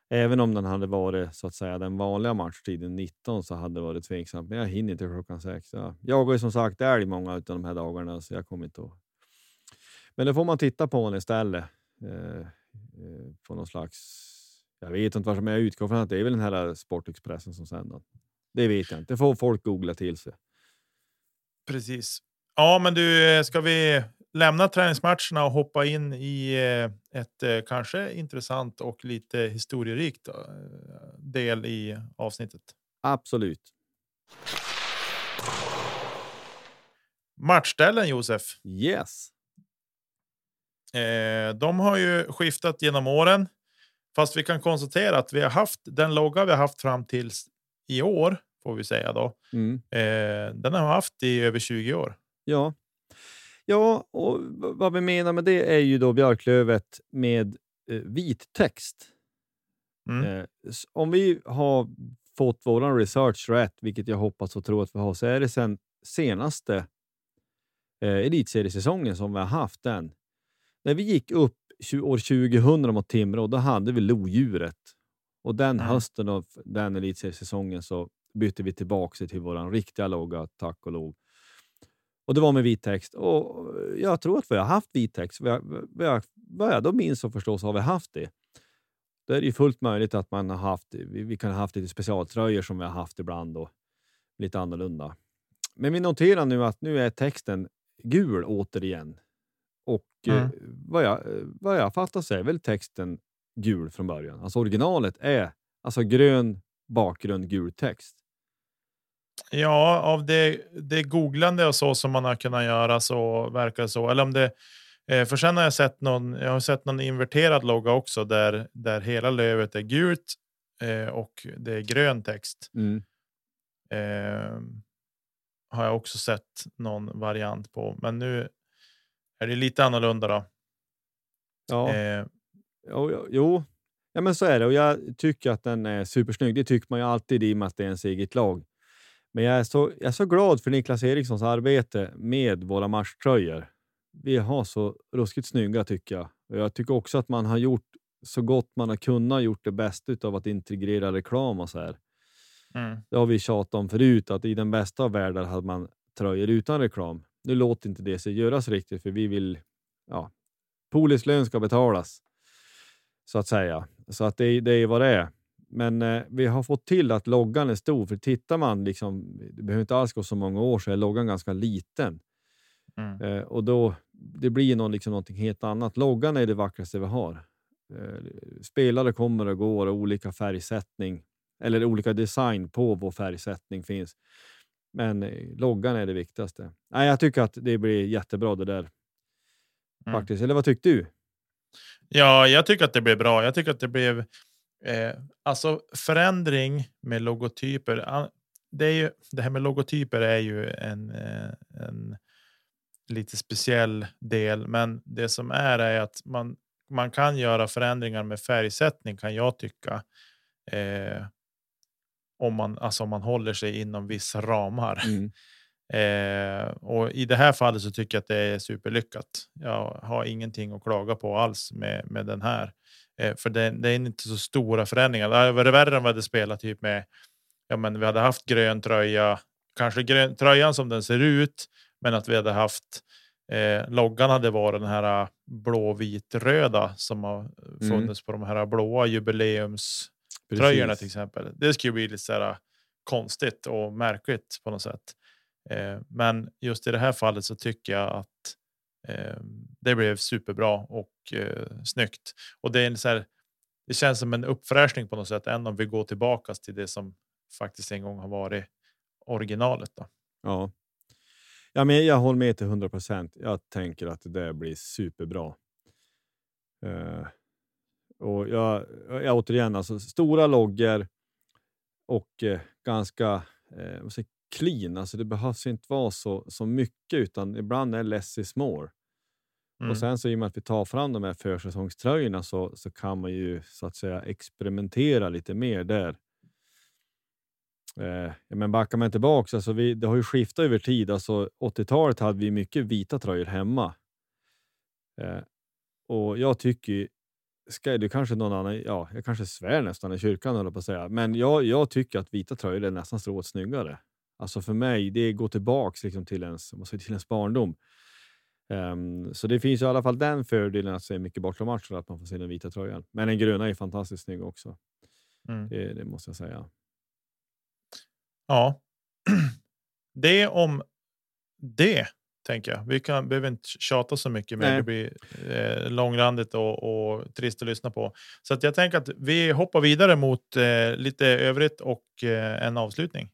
A: Även om den hade varit så att säga den vanliga matchtiden 19 så hade det varit tveksamt, men jag hinner inte klockan sex. Jag jagar ju som sagt älg många av de här dagarna, så jag kommer inte att. Men det får man titta på den istället. Eh, eh, på någon slags. Jag vet inte vad som jag utgår från att det är väl den här Sportexpressen som sänder. Det vet jag inte. Det får folk googla till sig.
B: Precis. Ja, men du, eh, ska vi lämna träningsmatcherna och hoppa in i eh, ett eh, kanske intressant och lite historierikt del i avsnittet.
A: Absolut.
B: Matchställen Josef.
A: Yes.
B: De har ju skiftat genom åren, fast vi kan konstatera att vi har haft den logga vi har haft fram till i år får vi säga då.
A: Mm.
B: Eh, den har vi haft i över 20 år.
A: Ja. ja, och vad vi menar med det är ju då björklövet med eh, vit text.
B: Mm.
A: Eh, om vi har fått vår research rätt, vilket jag hoppas och tror att vi har, så är det sen senaste eh, elitseriesäsongen som vi har haft den. När vi gick upp år 2000 mot Timrå, då hade vi lodjuret. Och den
B: Mm.
A: hösten av den elitseriesäsongen så bytte vi tillbaka till vår riktiga logga, tack och lov. Och det var med vit text. Och jag tror att vi har haft vit text. Vi har, vi har, vad jag då minns och förstås har vi haft det. Det är ju fullt möjligt att man har haft, vi, vi kan ha haft lite specialtröjor som vi har haft ibland och lite annorlunda. Men vi noterar nu att nu är texten gul återigen. Och
B: Mm.
A: eh, vad, jag, eh, vad jag fattar så är väl texten gul från början. Alltså originalet är alltså grön bakgrund, gul text.
B: Ja, av det, det googlande och så som man har kunnat göra så verkar det så. Eller om det, eh, för sen har jag sett någon, jag har sett någon inverterad logga också där, där hela lövet är gult och det är grön text.
A: Mm.
B: Eh, har jag också sett någon variant på, men nu är det lite annorlunda då.
A: Ja.
B: Eh,
A: Jo, jo, ja, men så är det och jag tycker att den är supersnygg. Det tycker man ju alltid i och med att det är ens eget lag. Men jag är så, jag är så glad för Niklas Erikssons arbete med våra matchtröjor. Vi har så ruskigt snygga tycker jag. Och jag tycker också att man har gjort så gott man har kunnat gjort det bästa av att integrera reklam och så här.
B: mm,
A: Det har vi tjatat om förut, att i den bästa av världar hade man tröjor utan reklam. Nu låter inte det sig göras riktigt, för vi vill... Ja, Polis lön ska betalas, så att säga. Så att det, det är vad det är. Men eh, vi har fått till att loggan är stor, för tittar man, liksom, det behöver inte alls gå så många år, så är loggan ganska liten.
B: mm.
A: Eh, och då, det blir någon, liksom någonting helt annat. Loggan är det vackraste vi har. Eh, spelare kommer och går och olika färgsättning eller olika design på vår färgsättning finns. Men eh, loggan är det viktigaste. Nej, jag tycker att det blir jättebra det där.
B: Mm.
A: faktiskt. Eller vad tyckte du?
B: Ja, jag tycker att det blev bra. Jag tycker att det blev eh, alltså förändring med logotyper. Det, är ju, det här med logotyper är ju en, eh, en lite speciell del, men det som är är att man, man kan göra förändringar med färgsättning kan jag tycka. Eh, om man alltså om man håller sig inom vissa ramar.
A: Mm.
B: Eh, och i det här fallet så tycker jag att det är superlyckat. Jag har ingenting att klaga på alls med, med den här. Eh, för det, det är inte så stora förändringar. Det hade varit värre om vi hade spelat typ med. Ja, men vi hade haft grön tröja, kanske grön, tröjan som den ser ut, men att vi hade haft eh, loggan hade varit den här eh, blåvit-röda som har funnits på de här blåa jubileumströjorna
A: Precis.
B: till exempel. Det skulle bli lite så här konstigt och märkligt på något sätt. Eh, men just i det här fallet så tycker jag att eh, det blev superbra och eh, snyggt. Och det är så här, det känns som en uppfräschning på något sätt, än om vi går tillbaka till det som faktiskt en gång har varit originalet. Då.
A: Ja. Ja, men jag håller med till 100 procent. Jag tänker att det där blir superbra. Och jag, jag återigen, alltså stora loggor och eh, ganska eh, säga, clean. Alltså det behövs inte vara så, så mycket, utan ibland är less is more. Mm. Och sen så i och med att vi tar fram de här försäsongströjorna så, så kan man ju så att säga experimentera lite mer där. Eh, men backar man tillbaka, alltså vi, det har ju skiftat över tid. Alltså 80-talet hade vi mycket vita tröjor hemma. Eh, och jag tycker, ska du kanske någon annan, ja, jag kanske svär nästan i kyrkan höll på att säga, men jag, jag tycker att vita tröjor är nästan strået snyggare. Alltså för mig, det går tillbaks liksom till, ens, till ens barndom. Um, så det finns i alla fall den fördelen att se mycket bortamatcher, att man får se den vita tröjan. Men den gröna är fantastiskt snygg också. Mm. Det, det, måste jag säga.
B: Ja, det om det tänker jag. Vi kan, behöver inte tjata så mycket mer. Det blir eh, långrandigt och, och, trist att lyssna på. Så att jag tänker att vi hoppar vidare mot eh, lite övrigt och eh, en avslutning.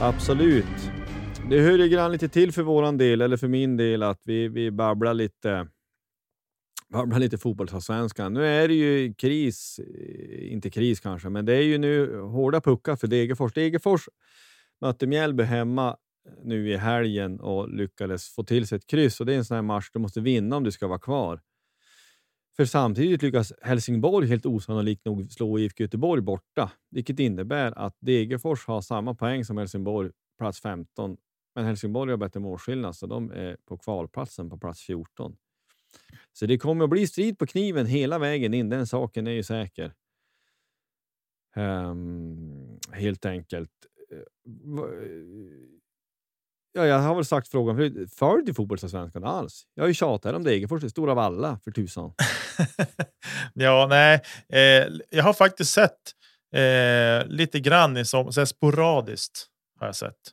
A: Absolut. Det hör ju grann lite till för våran del, eller för min del, att vi, vi babblar lite babblar lite fotbollsallsvenskan. Nu är det ju kris, eh, inte kris kanske, men det är ju nu hårda puckar för Degerfors. Degerfors mötte Mjällby hemma eh, nu i helgen och lyckades få till sig ett kryss. Och det är en sån här match du måste vinna om du ska vara kvar. För samtidigt lyckas Helsingborg helt osannolikt nog slå IFK Göteborg borta, vilket innebär att Degerfors har samma poäng som Helsingborg, plats 15. Men Helsingborg har bättre målskillnad, så de är på kvalplatsen på plats 14. Så det kommer att bli strid på kniven hela vägen in. Den saken är ju säker. Um, helt enkelt. Eh, ja, jag har väl sagt frågan förut. Följer du fotbollsallsvenskan alls? Jag har ju tjatat om Degerfors, stora valla för tusan.
B: ja, nej, eh, jag har faktiskt sett eh, lite grann i som, så sporadiskt har jag sett.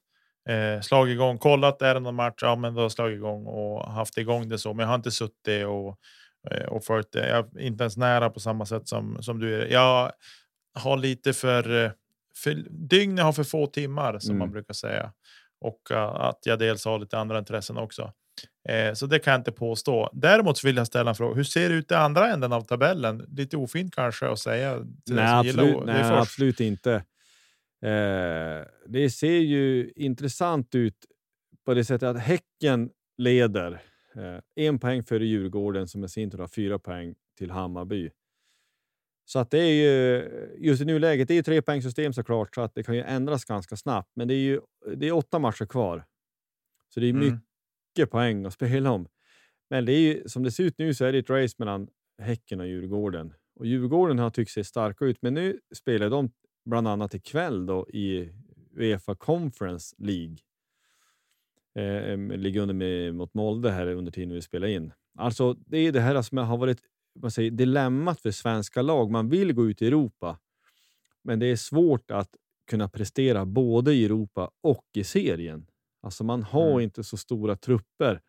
B: Eh, slagit igång, kollat, är det någon match? Ja, men då har slagit igång och haft igång det så. Men jag har inte suttit och, eh, och följt det. Jag är inte ens nära på samma sätt som, som du är. Jag har lite för, eh, för dygnet har för få timmar som mm. man brukar säga och uh, att jag dels har lite andra intressen också. Eh, så det kan jag inte påstå. Däremot vill jag ställa en fråga. Hur ser det ut i andra änden av tabellen? Lite ofint kanske att säga.
A: Nej, absolut, nej absolut inte. Eh, det ser ju intressant ut på det sättet att Häcken leder eh, en poäng före Djurgården som i sin tur har fyra poäng till Hammarby. Så att det är ju just i nuläget. Det är ju tre poängsystem såklart, så att det kan ju ändras ganska snabbt. Men det är ju det är åtta matcher kvar, så det är mm. mycket poäng att spela om. Men det är ju, som det ser ut nu så är det ett race mellan Häcken och Djurgården. Och Djurgården har tyckt sig starka ut, men nu spelar de bland annat ikväll då i Uefa Conference League. Eh, ligger under med, mot Molde här under tiden vi spelar in. Alltså, det är det här som har varit vad säger, dilemmat för svenska lag. Man vill gå ut i Europa, men det är svårt att kunna prestera både i Europa och i serien. Alltså man har mm. inte så stora trupper.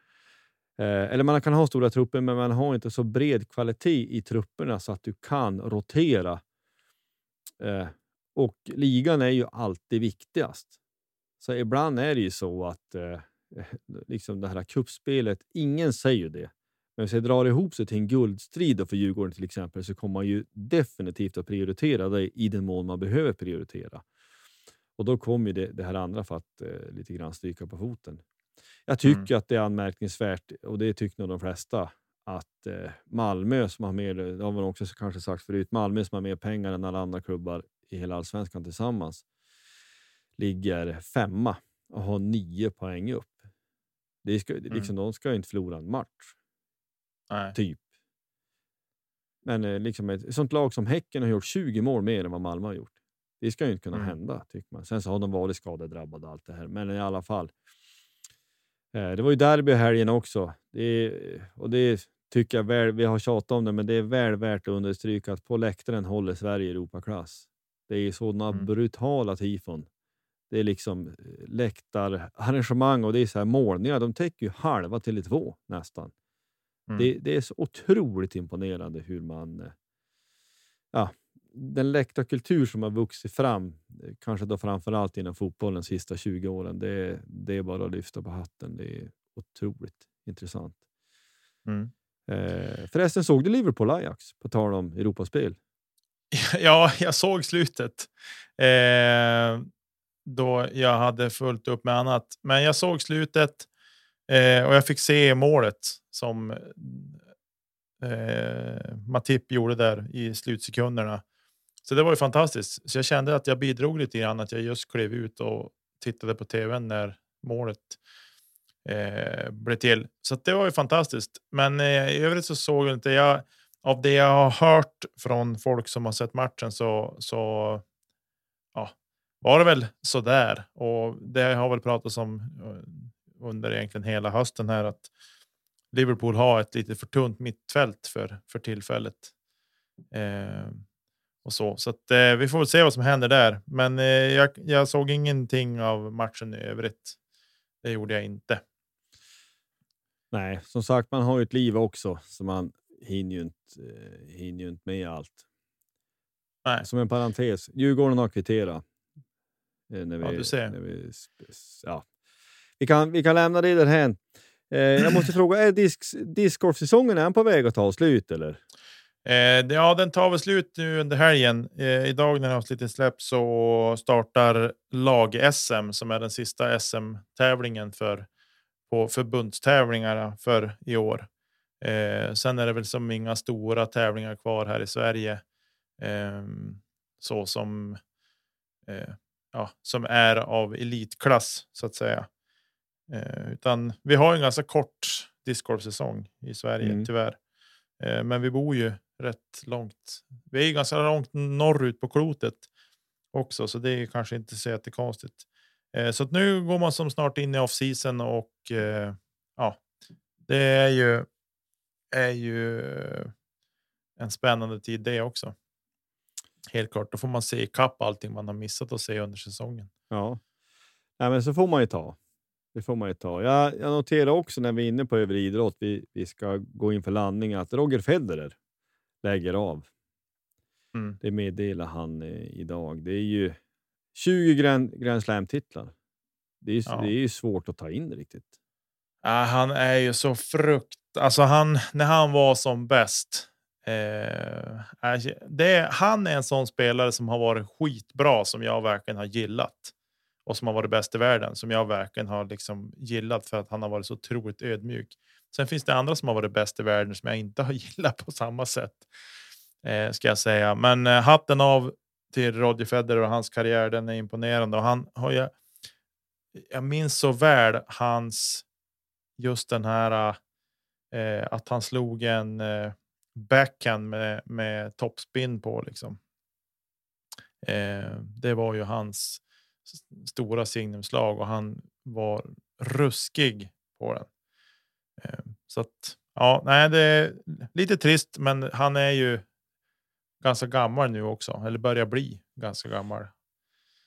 A: Eh, eller man kan ha stora trupper, men man har inte så bred kvalitet i trupperna så att du kan rotera. Eh, och ligan är ju alltid viktigast. Så ibland är det ju så att eh, liksom det här kuppspelet, ingen säger det, men om det drar ihop sig till en guldstrid för Djurgården till exempel så kommer man ju definitivt att prioritera det i den mån man behöver prioritera. Och då kommer det, det här andra för att eh, lite grann stryka på foten. Jag tycker mm. att det är anmärkningsvärt, och det tycker nog de flesta, att eh, Malmö som har mer, det har man också kanske sagt förut, Malmö som har mer pengar än alla andra klubbar i hela allsvenskan tillsammans, ligger femma och har nio poäng upp. Det ska, mm. liksom, De ska inte förlora en match. Nej. Typ. Men eh, liksom ett sånt lag som Häcken har gjort 20 mål mer än vad Malmö har gjort. Det ska ju inte kunna mm. hända, tycker man. Sen så har de varit skadedrabbade och allt det här, men i alla fall. Eh, det var ju derby helgen också. Det är, och det tycker jag väl, vi har tjatat om det, men det är väl värt att understryka att på läktaren håller Sverige Europaklass. Det är sådana
B: Mm.
A: brutala tifon. Det är liksom eh, läktararrangemang och det är så här målningar. De täcker ju halva Tele2 nästan.
B: Mm.
A: Det, det är så otroligt imponerande hur man... eh, Ja, den läktarkultur som har vuxit fram, eh, kanske då framför allt inom fotbollen de sista 20 åren, det, det är bara att lyfta på hatten. Det är otroligt intressant.
B: Mm.
A: Eh, förresten, såg du Liverpool-Ajax? På tal om Europaspel.
B: Ja, jag såg slutet. Eh, då jag hade fullt upp med annat. Men jag såg slutet eh, och jag fick se målet som eh, Matip gjorde där i slutsekunderna. Så det var ju fantastiskt. Så jag kände att jag bidrog lite grann att jag just klev ut och tittade på tvn när målet eh, blev till. Så att det var ju fantastiskt. Men eh, i övrigt så såg jag inte jag av det jag har hört från folk som har sett matchen så så ja, var det väl så där och det har väl pratats om eh, under egentligen hela hösten här att Liverpool har ett lite för tunt mittfält för för tillfället. Eh, och så så att eh, vi får väl se vad som händer där. Men eh, jag, jag såg ingenting av matchen i övrigt. Det gjorde jag inte.
A: Nej, som sagt, man har ju ett liv också, som man hinner ju inte, eh, hinner ju inte med allt.
B: Nej.
A: Som en parentes, Djurgården har kvitterat. eh, När vi,
B: Ja, du ser.
A: När vi, ja. vi, kan, vi kan lämna det därhän. Eh, jag måste fråga, är disk, discgolfsäsongen är på väg att ta slut eller?
B: Eh, det- ja, den tar väl slut nu under helgen. Eh, idag när avsnittet släpps så startar lag-SM som är den sista SM-tävlingen för på förbundstävlingarna för i år. Eh, sen är det väl som inga stora tävlingar kvar här i Sverige. Eh, så som eh, ja, som är av elitklass så att säga. Eh, utan vi har en ganska kort discgolfsäsong i Sverige
A: Mm.
B: tyvärr. Eh, men vi bor ju rätt långt. Vi är ju ganska långt norrut på klotet också, så det är kanske inte så jättekonstigt. Eh, så att nu går man som snart in i off season och ja, det är ju är ju en spännande tid det också. Helt klart, då får man se ikapp allting man har missat att se under säsongen.
A: Ja, Nej, men så får man ju ta. Det får man ju ta. Jag, jag noterar också när vi är inne på övrig idrott, vi, vi ska gå in för landning, att Roger Federer lägger av.
B: Mm.
A: Det meddelar han eh, idag. Det är ju 20 Grand, Grand Slam-titlar. Det är,
B: Ja.
A: det är ju svårt att ta in riktigt.
B: Äh, han är ju så frukt... Alltså han, när han var som bäst. Eh, äh, är- det, han är en sån spelare som har varit skitbra som jag verkligen har gillat. Och som har varit bäst i världen som jag verkligen har liksom gillat för att han har varit så otroligt ödmjuk. Sen finns det andra som har varit bäst i världen som jag inte har gillat på samma sätt. Eh, ska jag säga. Men eh, hatten av till Roger Federer och hans karriär. Den är imponerande och han har ju. Jag minns så väl hans just den här eh, att han slog en eh, backhand med, med topspin på liksom. Eh, det var ju hans stora signumslag och han var ruskig på den. Eh, så att ja, nej, det är lite trist, men han är ju ganska gammal nu också, eller börjar bli ganska gammal.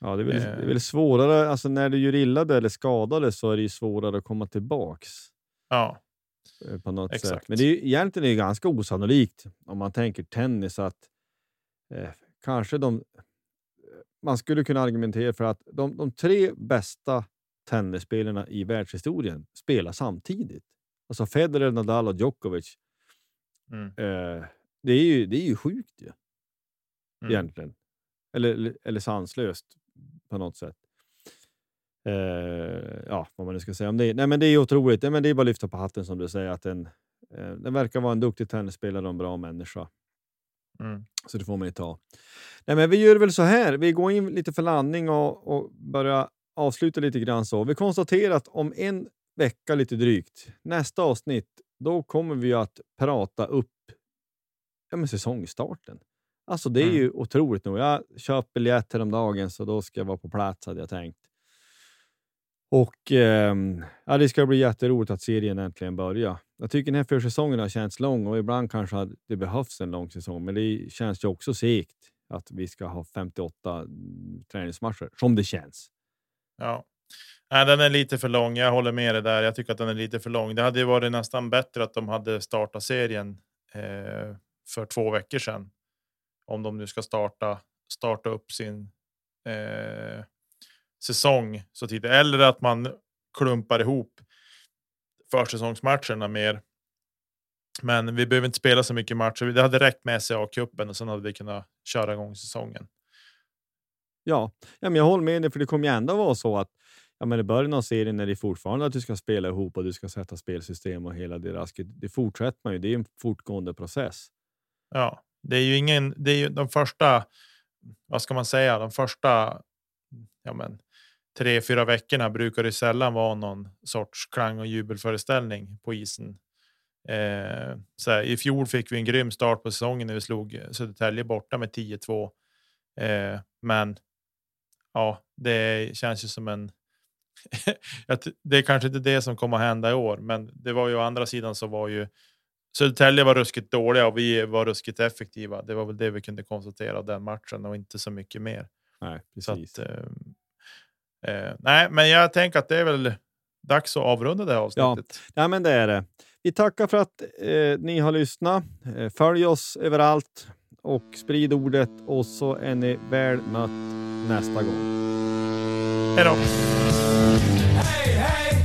A: Ja, det, är väl, det är
B: Eh.
A: väl svårare, alltså när du gör illa dig eller skadar dig så är det ju svårare att komma tillbaks.
B: Ja,
A: eh, på något sätt.
B: Exakt.
A: Men det är ju, egentligen är det ganska osannolikt om man tänker tennis att eh, kanske de... Man skulle kunna argumentera för att de, de tre bästa tennisspelarna i världshistorien spelar samtidigt. Alltså Federer, Nadal och Djokovic.
B: mm,
A: Eh, det, är ju, det är ju sjukt ju,
B: mm.
A: egentligen. Eller, eller, eller sanslöst på något sätt. Eh, ja, vad man nu ska säga om det. Nej, men det är otroligt. Nej, men det är bara att lyfta på hatten som du säger. Att den, eh, den verkar vara en duktig tennisspelare och en bra människa.
B: Mm.
A: Så det får man ju ta. Nej, men vi gör väl så här. Vi går in lite för landning och, och börjar avsluta lite grann så. Vi konstaterar att om en vecka lite drygt, nästa avsnitt, då kommer vi att prata upp ja, men säsongstarten. Alltså det är
B: Mm.
A: ju otroligt nog. Jag köpte biljett häromdagen så då ska jag vara på plats hade jag tänkt. Och eh, ja, det ska bli jätteroligt att serien äntligen börjar. Jag tycker den här försäsongen har känts lång och ibland kanske det behövs en lång säsong, men det känns ju också segt att vi ska ha 58 träningsmatcher som det känns.
B: Ja, Nej, den är lite för lång. Jag håller med dig där. Jag tycker att den är lite för lång. Det hade ju varit nästan bättre att de hade startat serien eh, för två veckor sedan. Om de nu ska starta starta upp sin eh, säsong så tidigt. Eller att man klumpar ihop försäsongsmatcherna mer. Men vi behöver inte spela så mycket matcher. Det hade räckt med SCA-cupen och sen hade vi kunnat köra igång säsongen.
A: Ja, ja men jag håller med dig, för det kommer ju ändå vara så att ja, men i början av serien är det fortfarande att du ska spela ihop och du ska sätta spelsystem och hela det rasket. Det fortsätter man ju. Det är en fortgående process.
B: Ja, det är ju ingen. Det är ju de första. Vad ska man säga? De första. Ja, men tre, fyra veckorna brukar det sällan vara någon sorts klang och jubelföreställning på isen. Eh, så här, I fjol fick vi en grym start på säsongen när vi slog Södertälje borta med 10-2. Eh, men ja, det känns ju som en. det är kanske inte det som kommer att hända i år, men det var ju å andra sidan så var ju Södertälje var ruskigt dåliga och vi var ruskigt effektiva. Det var väl det vi kunde konstatera av den matchen och inte så mycket mer.
A: Nej, precis.
B: Så att, eh, Eh, nej, men jag tänker att det är väl dags att avrunda det här avsnittet.
A: Ja, ja men det är det. Vi tackar för att eh, ni har lyssnat. Eh, följ oss överallt och sprid ordet och så är ni väl mött nästa gång.
B: Hej då!
C: Hej, hej!